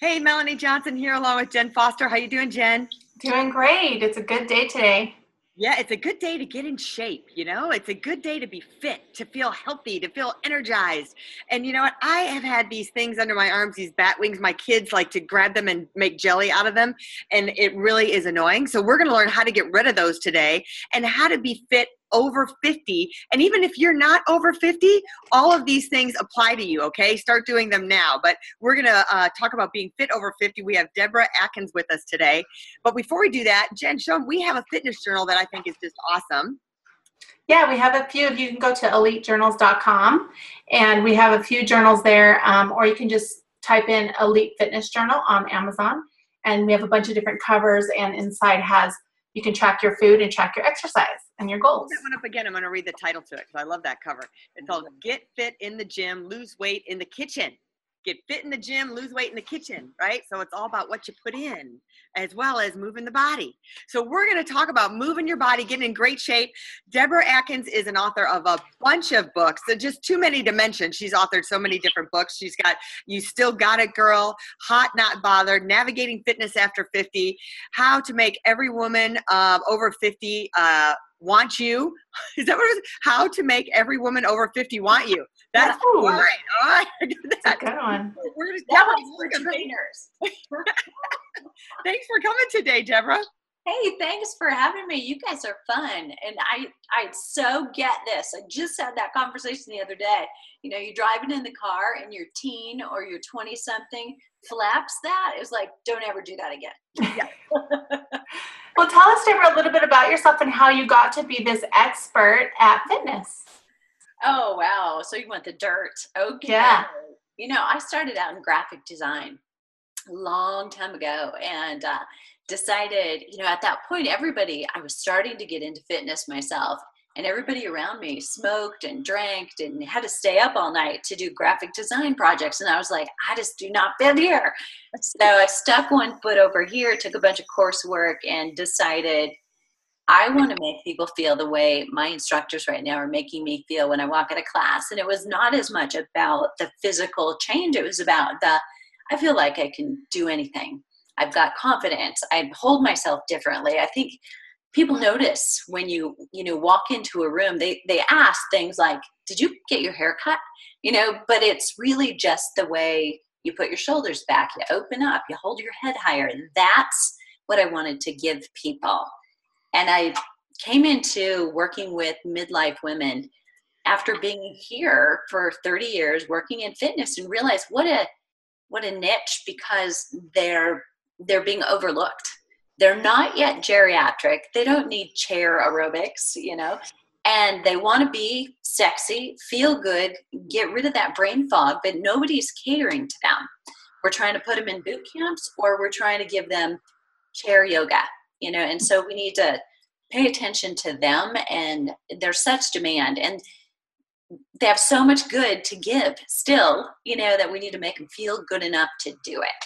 Hey, Melanie Johnson here along with Jen Foster. How you doing, Jen? Doing great. It's a good day today. Yeah, it's a good day to get in shape, you know? It's a good day to be fit, to feel healthy, to feel energized. And you know what? I have had these things under my arms, these bat wings. My kids like to grab them and make jelly out of them, and it really is annoying. So we're going to learn how to get rid of those today and how to be fit over 50. And even if you're not over 50, all of these things apply to you, okay? Start doing them now. But we're going to uh, talk about being fit over 50. We have Deborah Atkins with us today. But before we do that, Jen, them we have a fitness journal that I think is just awesome. Yeah, we have a few. You can go to elitejournals.com and we have a few journals there, um, or you can just type in Elite Fitness Journal on Amazon. And we have a bunch of different covers, and inside has you can track your food and track your exercise and your goals. that one up again. I'm going to read the title to it because I love that cover. It's called "Get Fit in the Gym, Lose Weight in the Kitchen." Get fit in the gym, lose weight in the kitchen, right? So it's all about what you put in as well as moving the body. So we're going to talk about moving your body, getting in great shape. Deborah Atkins is an author of a bunch of books. So just too many to mention. She's authored so many different books. She's got You Still Got It Girl, Hot Not Bothered, Navigating Fitness After 50, How to Make Every Woman uh, Over 50 uh, want you. Is that what it is? How to make every woman over 50 want you. That's Ooh. all right. All right. That's a good one. We're just, That Deborah, one's for trainers. Thanks for coming today, Deborah. Hey, thanks for having me. You guys are fun, and I I so get this. I just had that conversation the other day. You know, you're driving in the car, and your teen or your twenty something flaps that. It's like, don't ever do that again. Well, tell us, Deborah, a little bit about yourself and how you got to be this expert at fitness. Oh wow! So you want the dirt? Okay. Yeah. You know, I started out in graphic design a long time ago, and uh, decided, you know, at that point, everybody I was starting to get into fitness myself, and everybody around me smoked and drank and had to stay up all night to do graphic design projects, and I was like, I just do not fit here. So I stuck one foot over here, took a bunch of coursework, and decided I want to make people feel the way my instructors right now are making me feel when I walk in a class. And it was not as much about the physical change, it was about the I feel like I can do anything. I've got confidence. I hold myself differently. I think people notice when you you know walk into a room they they ask things like did you get your hair cut you know but it's really just the way you put your shoulders back you open up you hold your head higher that's what i wanted to give people and I came into working with midlife women after being here for 30 years working in fitness and realized what a what a niche because they're they're being overlooked. They're not yet geriatric. They don't need chair aerobics, you know. And they want to be sexy, feel good, get rid of that brain fog, but nobody's catering to them. We're trying to put them in boot camps or we're trying to give them chair yoga you know and so we need to pay attention to them and there's such demand and they have so much good to give still you know that we need to make them feel good enough to do it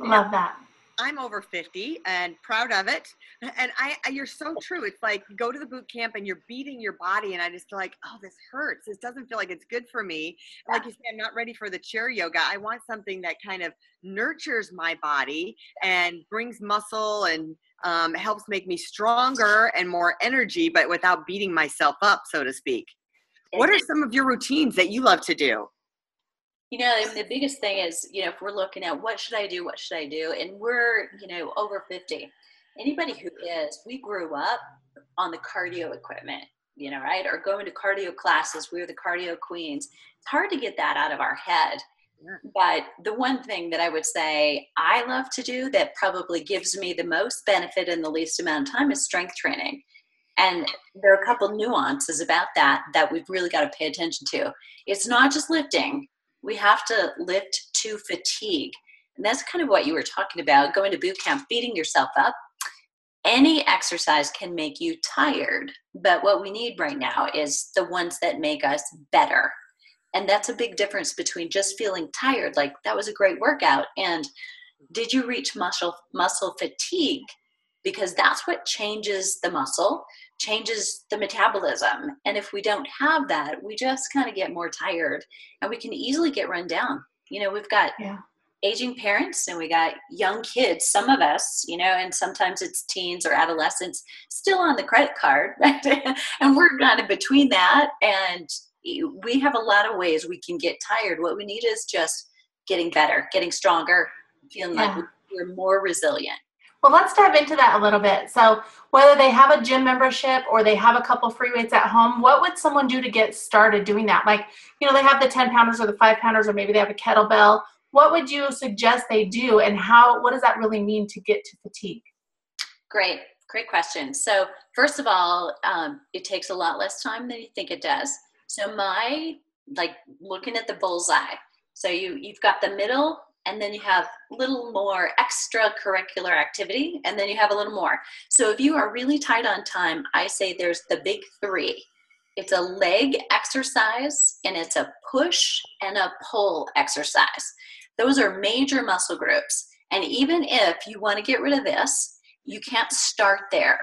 Love that. I'm over 50 and proud of it. And I, I, you're so true. It's like you go to the boot camp and you're beating your body, and I just feel like, oh, this hurts. This doesn't feel like it's good for me. And like you said, I'm not ready for the chair yoga. I want something that kind of nurtures my body and brings muscle and um, helps make me stronger and more energy, but without beating myself up, so to speak. What are some of your routines that you love to do? You know the biggest thing is you know if we're looking at what should i do what should i do and we're you know over 50 anybody who is we grew up on the cardio equipment you know right? Or going to cardio classes we were the cardio queens. It's hard to get that out of our head. But the one thing that i would say i love to do that probably gives me the most benefit in the least amount of time is strength training. And there are a couple nuances about that that we've really got to pay attention to. It's not just lifting we have to lift to fatigue. And that's kind of what you were talking about going to boot camp, beating yourself up. Any exercise can make you tired, but what we need right now is the ones that make us better. And that's a big difference between just feeling tired, like that was a great workout, and did you reach muscle muscle fatigue? Because that's what changes the muscle, changes the metabolism. And if we don't have that, we just kind of get more tired and we can easily get run down. You know, we've got yeah. aging parents and we got young kids, some of us, you know, and sometimes it's teens or adolescents still on the credit card. and we're kind of between that. And we have a lot of ways we can get tired. What we need is just getting better, getting stronger, feeling yeah. like we're more resilient. Well, let's dive into that a little bit. So, whether they have a gym membership or they have a couple free weights at home, what would someone do to get started doing that? Like, you know, they have the 10 pounders or the five pounders, or maybe they have a kettlebell. What would you suggest they do, and how, what does that really mean to get to fatigue? Great, great question. So, first of all, um, it takes a lot less time than you think it does. So, my, like, looking at the bullseye. So, you, you've got the middle and then you have a little more extracurricular activity, and then you have a little more. So if you are really tight on time, I say there's the big three. It's a leg exercise, and it's a push and a pull exercise. Those are major muscle groups. And even if you want to get rid of this, you can't start there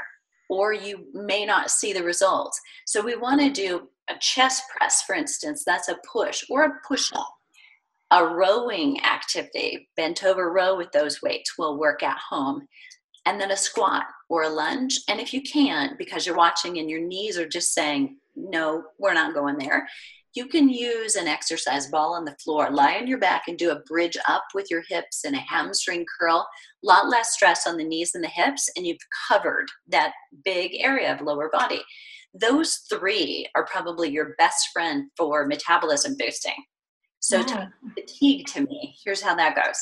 or you may not see the results. So we want to do a chest press, for instance, that's a push, or a push up a rowing activity, bent over row with those weights will work at home. And then a squat or a lunge. And if you can't, because you're watching and your knees are just saying, no, we're not going there, you can use an exercise ball on the floor. Lie on your back and do a bridge up with your hips and a hamstring curl. A lot less stress on the knees and the hips, and you've covered that big area of lower body. Those three are probably your best friend for metabolism boosting. So yeah. fatigue to me, here's how that goes.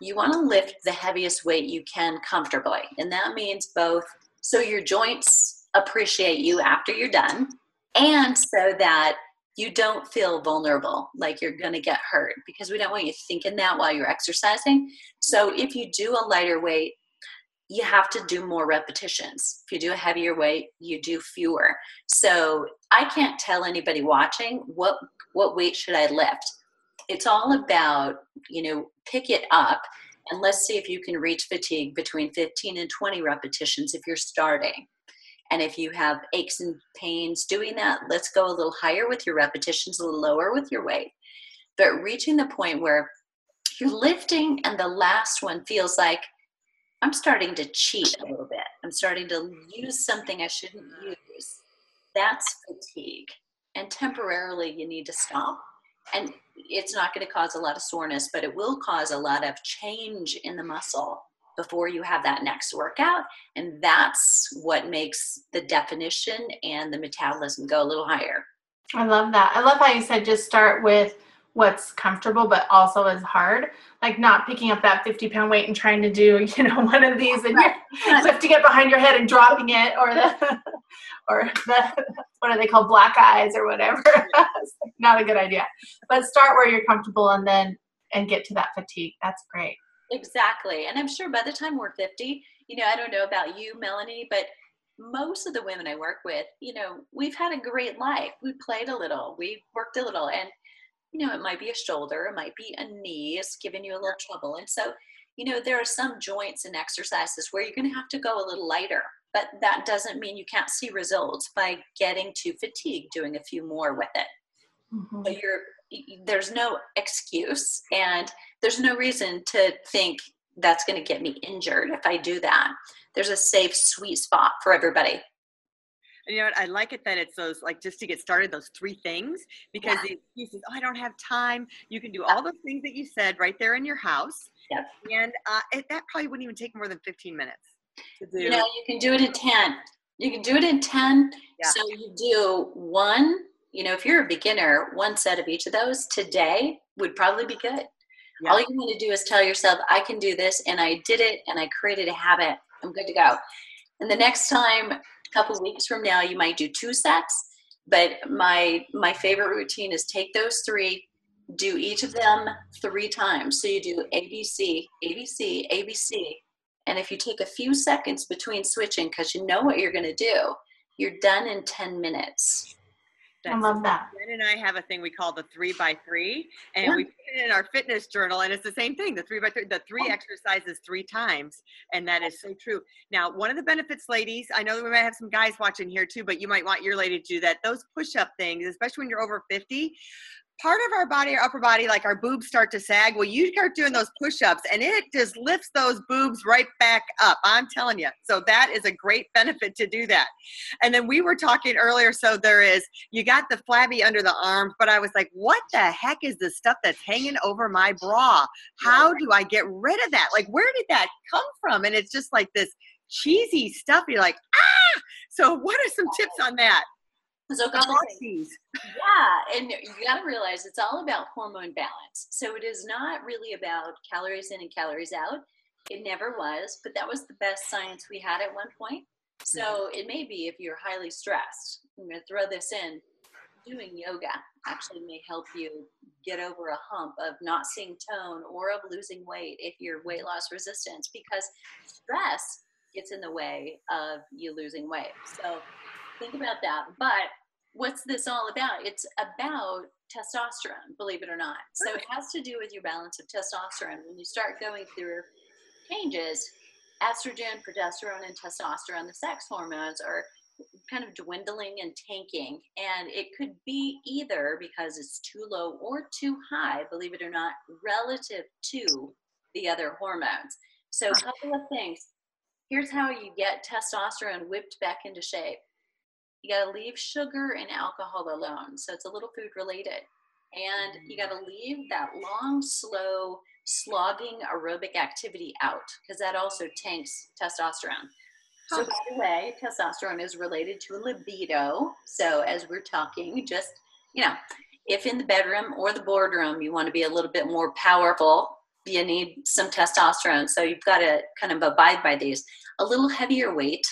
You want to lift the heaviest weight you can comfortably. And that means both so your joints appreciate you after you're done and so that you don't feel vulnerable like you're going to get hurt because we don't want you thinking that while you're exercising. So if you do a lighter weight, you have to do more repetitions. If you do a heavier weight, you do fewer. So I can't tell anybody watching what what weight should I lift. It's all about, you know, pick it up and let's see if you can reach fatigue between 15 and 20 repetitions if you're starting. And if you have aches and pains doing that, let's go a little higher with your repetitions, a little lower with your weight. But reaching the point where you're lifting and the last one feels like I'm starting to cheat a little bit. I'm starting to use something I shouldn't use. That's fatigue. And temporarily, you need to stop. And it's not going to cause a lot of soreness, but it will cause a lot of change in the muscle before you have that next workout. And that's what makes the definition and the metabolism go a little higher. I love that. I love how you said just start with what's comfortable but also is hard. Like not picking up that 50 pound weight and trying to do you know one of these and you're lifting it behind your head and dropping it or the or the what are they called? Black eyes or whatever. Not a good idea. But start where you're comfortable and then and get to that fatigue. That's great. Exactly. And i'm sure by the time we're 50 you know i don't know about you melanie but most of the women i work with you know we've had a great life. We played a little. We worked a little. And you know, it might be a shoulder, it might be a knee, it's giving you a little trouble. And so, you know, there are some joints and exercises where you're going to have to go a little lighter, but that doesn't mean you can't see results by getting to fatigue, doing a few more with it. Mm-hmm. So you're, there's no excuse and there's no reason to think that's going to get me injured if I do that. There's a safe, sweet spot for everybody you know what? I like it that it's those like just to get started, those three things because yeah. the oh, I don't have time. You can do all those things that you said right there in your house. Yep. And uh, it, that probably wouldn't even take more than 15 minutes to do. You know, you can do it in 10. You can do it in 10. Yeah. So you do one, you know, if you're a beginner, one set of each of those today would probably be good. Yeah. All you want to do is tell yourself, I can do this, and I did it, and I created a habit. I'm good to go. And the next time couple weeks from now you might do two sets but my my favorite routine is take those three do each of them three times. So you do ABC, ABC, ABC. And if you take a few seconds between switching because you know what you're going to do, you're done in 10 minutes. I love that. Jen and I have a thing we call the three by three, and Yeah. we put it in our fitness journal, and it's the same thing. The three by three, the three Oh. exercises three times, and that is so true. Now, one of the benefits, ladies, I know that we might have some guys watching here too, but you might want your lady to do that. Those push-up things, especially when you're over fifty. Part of our body, our upper body, like our boobs start to sag. Well, you start doing those push-ups, and it just lifts those boobs right back up. I'm telling you. So that is a great benefit to do that. And then we were talking earlier. So there is you got the flabby under the arms, but I was like, what the heck is the stuff that's hanging over my bra? How do I get rid of that? Like, where did that come from? And it's just like this cheesy stuff. You're like, ah! So, what are some tips on that? So a couple things. Yeah, and you got to realize it's all about hormone balance. So it is not really about calories in and calories out. It never was, but that was the best science we had at one point. So mm-hmm. it may be if you're highly stressed. I'm going to throw this in. Doing yoga actually may help you get over a hump of not seeing tone or of losing weight if you're weight loss resistance because stress gets in the way of you losing weight. So think about that. But what's this all about? It's about testosterone, believe it or not. So it has to do with your balance of testosterone. When you start going through changes, estrogen, progesterone, and testosterone, the sex hormones, are kind of dwindling and tanking. And it could be either because it's too low or too high, believe it or not, relative to the other hormones. So, a couple of things. Here's how you get testosterone whipped back into shape you got to leave sugar and alcohol alone. So it's a little food related. And you got to mm. leave that long, slow, slogging aerobic activity out because that also tanks testosterone. So, by the way, testosterone is related to libido. So, as we're talking, just, you know, if in the bedroom or the boardroom you want to be a little bit more powerful, you need some testosterone. So, you've got to kind of abide by these. A little heavier weight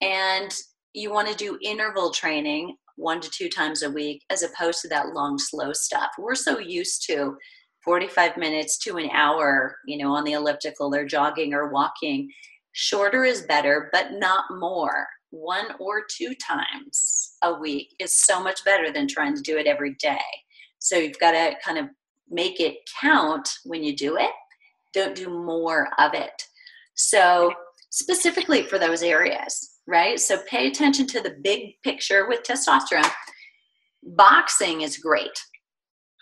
and you want to do interval training one to two times a week as opposed to that long slow stuff. We're so used to 45 minutes to an hour you know on the elliptical or jogging or walking. Shorter is better but not more. One or two times a week is so much better than trying to do it every day. So you've got to kind of make it count when you do it. Don't do more of it. So specifically for those areas right? So pay attention to the big picture with testosterone. Boxing is great.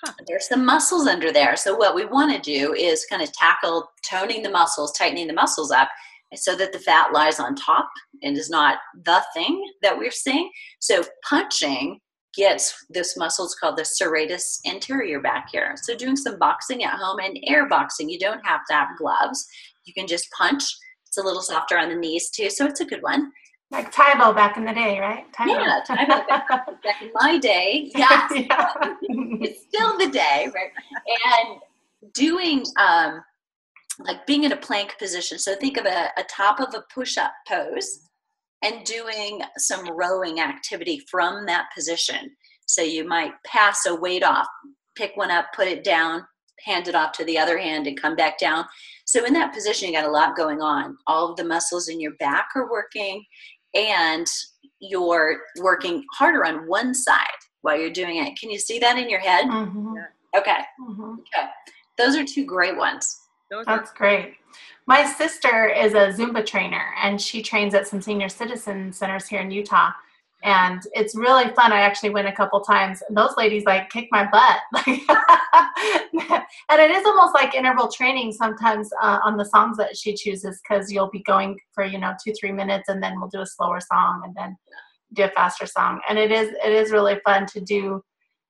Huh. There's some muscles under there. So what we want to do is kind of tackle toning the muscles, tightening the muscles up so that the fat lies on top and is not the thing that we're seeing. So punching gets this muscle is called the serratus anterior back here. So doing some boxing at home and air boxing, you don't have to have gloves. You can just punch. It's a little softer on the knees too, so it's a good one. Like Tae Bo back in the day, right? Tae Bo. Yeah, Tae Bo Back in my day, yes, yeah. it's still the day, right? And doing um, like being in a plank position. So think of a, a top of a push-up pose and doing some rowing activity from that position. So you might pass a weight off, pick one up, put it down, hand it off to the other hand, and come back down. So in that position, you got a lot going on. All of the muscles in your back are working, and you're working harder on one side while you're doing it. Can you see that in your head? Mhm, Okay, mhm. okay. Those are two great ones. Those are That's great. My sister is a Zumba trainer and she trains at some senior citizen centers here in Utah. And it's really fun. I actually went a couple times. And those ladies like kick my butt. and it is almost like interval training sometimes uh, on the songs that she chooses because you'll be going for, you know, two, three minutes and then we'll do a slower song and then do a faster song. And it is it is really fun to do,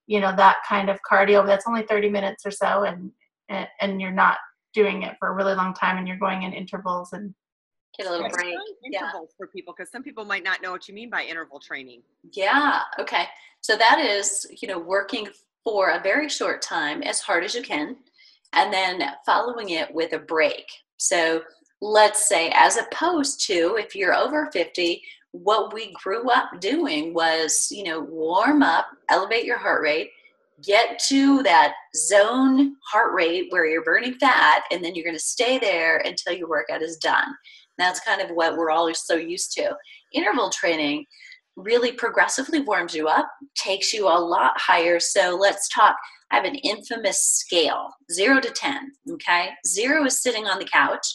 you know, that kind of cardio. That's only 30 minutes or so and and, and you're not doing it for a really long time and you're going in intervals and Get a little break. Yeah. intervals for people because some people might not know what you mean by interval training. Yeah. Okay. So that is, you know, working for a very short time as hard as you can and then following it with a break. So let's say, as opposed to if you're over 50, what we grew up doing was, you know, warm up, elevate your heart rate, get to that zone heart rate where you're burning fat, and then you're going to stay there until your workout is done. That's kind of what we're all so used to. Interval training really progressively warms you up, takes you a lot higher. So let's talk. I have an infamous scale zero to 10. Okay. Zero is sitting on the couch.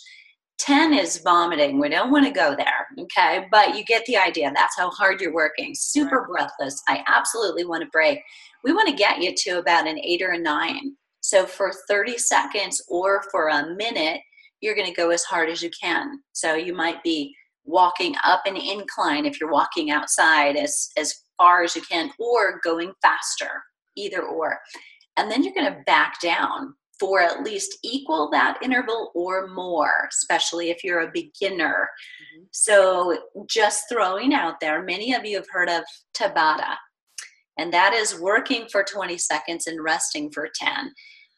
10 is vomiting. We don't want to go there. Okay. But you get the idea. That's how hard you're working. Super breathless. I absolutely want to break. We want to get you to about an eight or a nine. So for 30 seconds or for a minute, you're going to go as hard as you can. So you might be walking up an incline if you're walking outside as, as far as you can, or going faster, either or. And then you're going to back down for at least equal that interval or more, especially if you're a beginner. Mm-hmm. So, just throwing out there, many of you have heard of Tabata, and that is working for 20 seconds and resting for 10.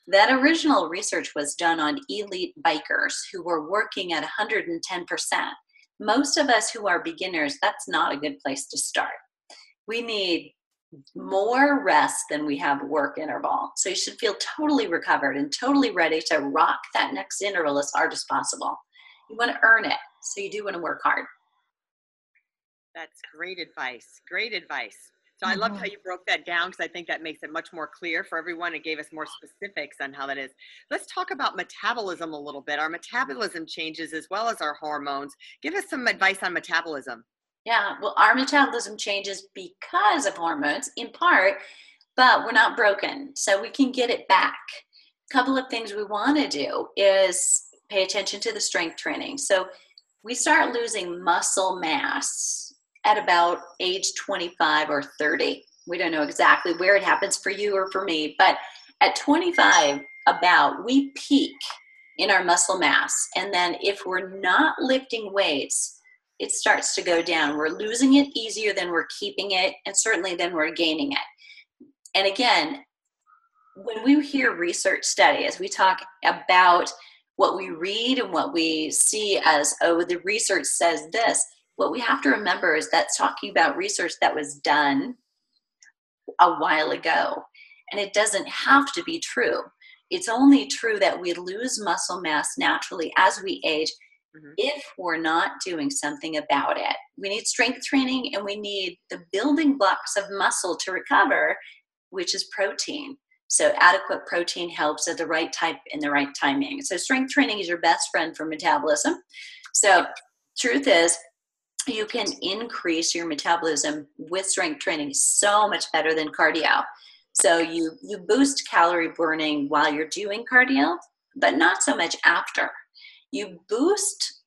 That original research was done on elite bikers who were working at 110%. Most of us who are beginners, that's not a good place to start. We need more rest than we have work interval. So you should feel totally recovered and totally ready to rock that next interval as hard as possible. You want to earn it, so you do want to work hard. That's great advice. Great advice. So I loved how mm-hmm. you broke that down because I think that makes it much more clear for everyone. It gave us more specifics on how that is. Let's talk about metabolism a little bit. Our metabolism changes as well as our hormones. Give us some advice on metabolism. Yeah, well, our metabolism changes because of hormones in part, but we're not broken. So we can get it back. A couple of things we want to do is pay attention to the strength training. So we start losing muscle mass at about age 25 or 30. We don't know exactly where it happens for you or for me, but at 25, about we peak in our muscle mass. And then if we're not lifting weights, it starts to go down. We're losing it easier than we're keeping it, and certainly then we're gaining it. And again, when we hear research studies, we talk about what we read and what we see as, oh, the research says this what we have to remember is that's talking about research that was done a while ago. And it doesn't have to be true. It's only true that we lose muscle mass naturally as we age mm-hmm. if we're not doing something about it. We need strength training and we need the building blocks of muscle to recover, which is protein. So, adequate protein helps at the right type in the right timing. So, strength training is your best friend for metabolism. So, truth is, you can increase your metabolism with strength training so much better than cardio. So you you boost calorie burning while you're doing cardio, but not so much after. You boost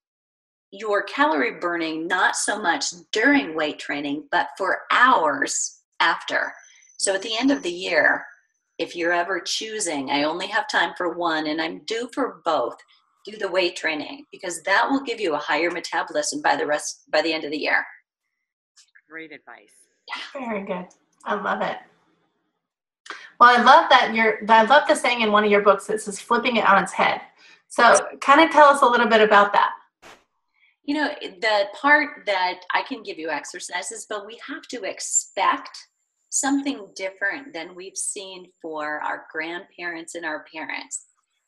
your calorie burning not so much during weight training, but for hours after. So at the end of the year, if you're ever choosing, I only have time for one and I'm due for both, do the weight training because that will give you a higher metabolism by the rest by the end of the year. Great advice. Yeah, very good. I love it. Well, I love that you're. I love the saying in one of your books that says "flipping it on its head." So, kind of tell us a little bit about that. You know, the part that I can give you exercises, but we have to expect something different than we've seen for our grandparents and our parents.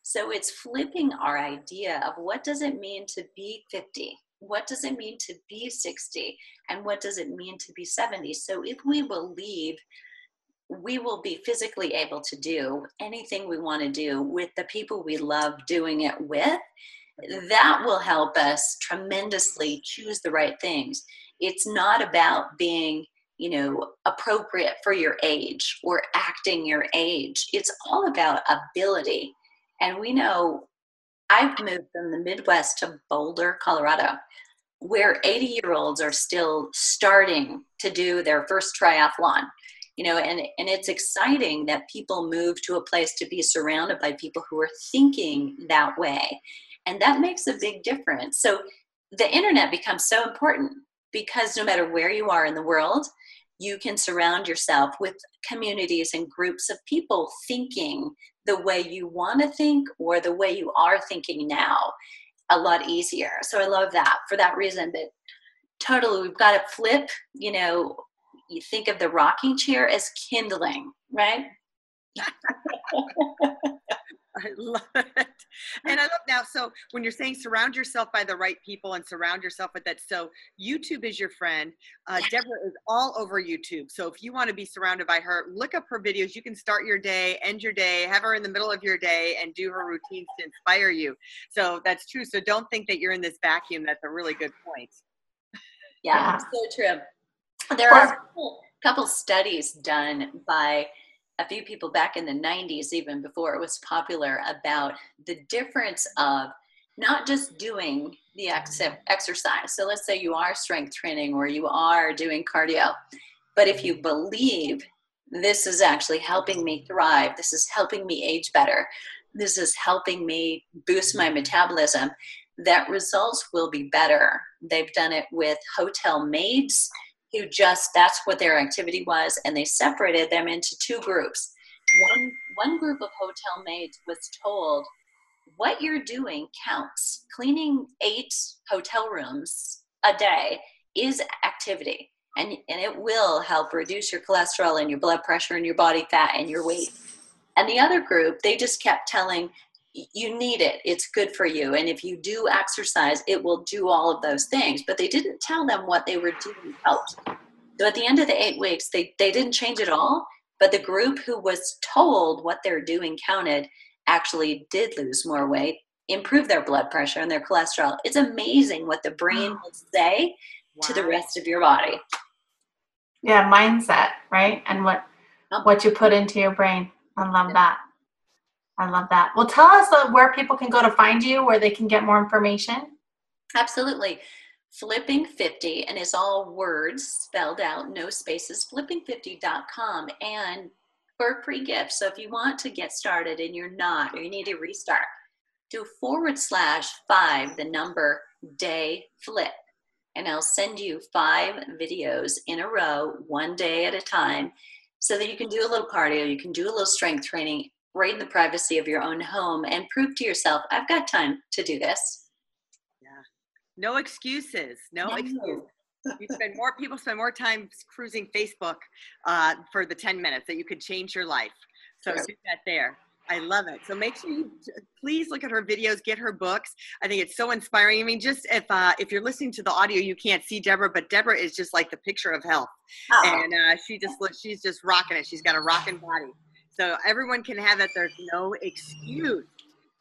So it's flipping our idea of what does it mean to be 50? What does it mean to be 60? And what does it mean to be 70? So if we believe we will be physically able to do anything we want to do with the people we love doing it with, that will help us tremendously choose the right things. It's not about being you know appropriate for your age or acting your age it's all about ability and we know I've moved from the Midwest to Boulder, Colorado, where 80 year olds are still starting to do their first triathlon. You know, and, and it's exciting that people move to a place to be surrounded by people who are thinking that way. And that makes a big difference. So the internet becomes so important because no matter where you are in the world, you can surround yourself with communities and groups of people thinking the way you want to think or the way you are thinking now a lot easier. So I love that for that reason. But totally, we've got to flip, you know, you think of the rocking chair as kindling, right? I love it. And I love now. So when you're saying surround yourself by the right people and surround yourself with that, so YouTube is your friend. Uh, Deborah is all over YouTube. So if you want to be surrounded by her, look up her videos. You can start your day, end your day, have her in the middle of your day, and do her routines to inspire you. So that's true. So don't think that you're in this vacuum. That's a really good point. Yeah, yeah. so true. There are a couple, couple studies done by a few people back in the 90s, even before it was popular, about the difference of not just doing the ex- mm-hmm. exercise. So let's say you are strength training or you are doing cardio, but if you believe this is actually helping me thrive, this is helping me age better, this is helping me boost my mm-hmm. metabolism, that results will be better. They've done it with hotel maids who just that's what their activity was and they separated them into two groups. One one group of hotel maids was told what you're doing counts. Cleaning eight hotel rooms a day is activity and, and it will help reduce your cholesterol and your blood pressure and your body fat and your weight. And the other group they just kept telling you need it. It's good for you. And if you do exercise it will do all of those things. But they didn't tell them what they were doing helped so at the end of the eight weeks they, they didn't change at all. But the group who was told what they're doing counted actually did lose more weight improve their blood pressure and their cholesterol. It's amazing what the brain will say wow. to the rest of your body. Yeah mindset right? And what what you put into your brain. I love that I love that. Well, tell us uh, where people can go to find you, where they can get more information. Absolutely. Flipping 50, and it's all words spelled out, no spaces, flipping50.com. And for free gift. So if you want to get started and you're not, or you need to restart, do forward slash five, the number day flip. And I'll send you five videos in a row, one day at a time, so that you can do a little cardio, you can do a little strength training, right in the privacy of your own home and prove to yourself, I've got time to do this. Yeah. No excuses. No, no. excuses. You spend more people spend more time cruising Facebook uh, for the 10 minutes that you could change your life. So sure. do that there. I love it. So make sure you please look at her videos, get her books. I think it's so inspiring. I mean, just if uh, if you're listening to the audio, you can't see Deborah, but Deborah is just like the picture of health, oh. and uh, she just looks, she's just rocking it. She's got a rocking body. So everyone can have it. There's no excuse.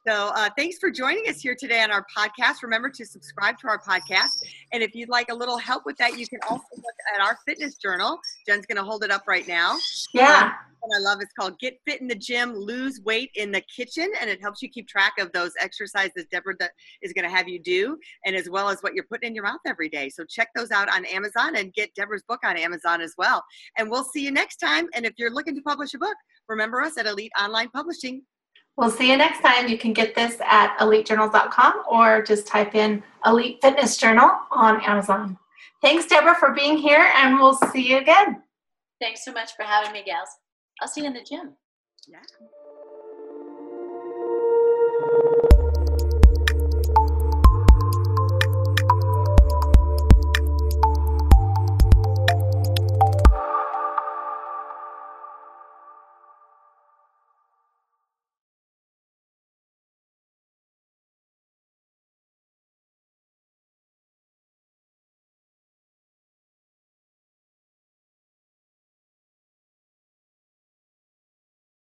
So uh, thanks for joining us here today on our podcast. Remember to subscribe to our podcast. And if you'd like a little help with that, you can also look at our fitness journal. Jen's going to hold it up right now. Yeah. Um, I love it's called Get Fit in the Gym, Lose Weight in the Kitchen. And it helps you keep track of those exercises Deborah is going to have you do, and as well as what you're putting in your mouth every day. So check those out on Amazon and get Deborah's book on Amazon as well. And we'll see you next time. And if you're looking to publish a book, remember us at Elite Online Publishing. We'll see you next time. You can get this at elitejournals.com or just type in Elite Fitness Journal on Amazon. Thanks, Deborah, for being here, and we'll see you again. Thanks so much for having me, gals. I'll see you in the gym. Yeah.